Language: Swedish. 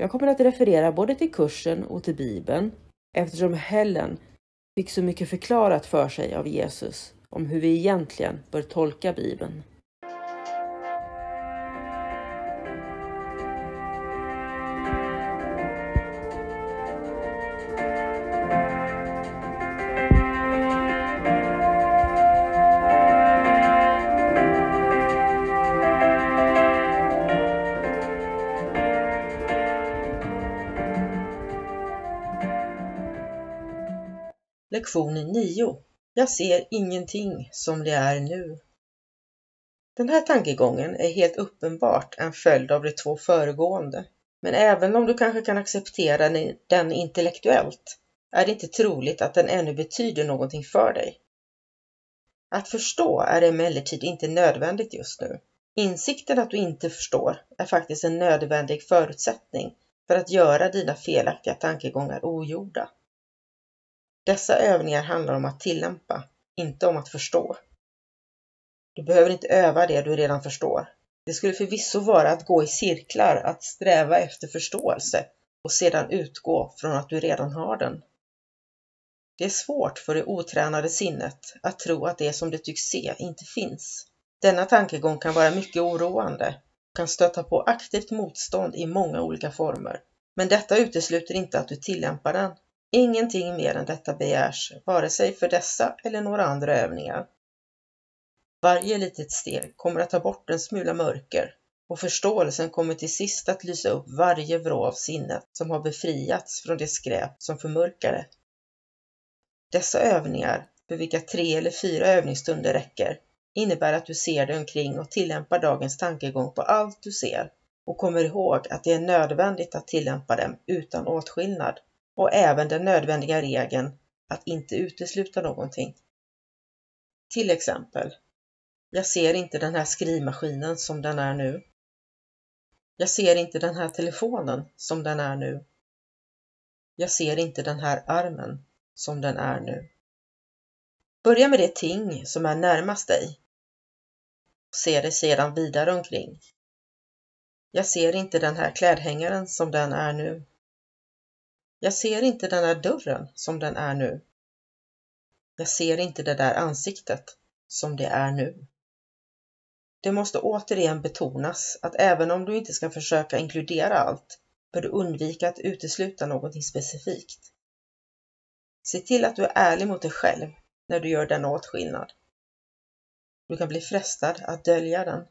Jag kommer att referera både till kursen och till Bibeln eftersom Helen fick så mycket förklarat för sig av Jesus om hur vi egentligen bör tolka Bibeln. Lektion 9. Jag ser ingenting som det är nu. Den här tankegången är helt uppenbart en följd av de två föregående. Men även om du kanske kan acceptera den intellektuellt är det inte troligt att den ännu betyder någonting för dig. Att förstå är emellertid inte nödvändigt just nu. Insikten att du inte förstår är faktiskt en nödvändig förutsättning för att göra dina felaktiga tankegångar ogjorda. Dessa övningar handlar om att tillämpa, inte om att förstå. Du behöver inte öva det du redan förstår. Det skulle förvisso vara att gå i cirklar, att sträva efter förståelse och sedan utgå från att du redan har den. Det är svårt för det otränade sinnet att tro att det som det tycks se inte finns. Denna tankegång kan vara mycket oroande och kan stöta på aktivt motstånd i många olika former. Men detta utesluter inte att du tillämpar den Ingenting mer än detta begärs, vare sig för dessa eller några andra övningar. Varje litet steg kommer att ta bort en smula mörker och förståelsen kommer till sist att lysa upp varje vrå av sinnet som har befriats från det skräp som förmörkar det. Dessa övningar, för vilka tre eller fyra övningsstunder räcker, innebär att du ser dig omkring och tillämpar dagens tankegång på allt du ser och kommer ihåg att det är nödvändigt att tillämpa dem utan åtskillnad och även den nödvändiga regeln att inte utesluta någonting. Till exempel, jag ser inte den här skrivmaskinen som den är nu. Jag ser inte den här telefonen som den är nu. Jag ser inte den här armen som den är nu. Börja med det ting som är närmast dig. Se dig sedan vidare omkring. Jag ser inte den här klädhängaren som den är nu. Jag ser inte den där dörren som den är nu. Jag ser inte det där ansiktet som det är nu. Det måste återigen betonas att även om du inte ska försöka inkludera allt bör du undvika att utesluta någonting specifikt. Se till att du är ärlig mot dig själv när du gör denna åtskillnad. Du kan bli frestad att dölja den.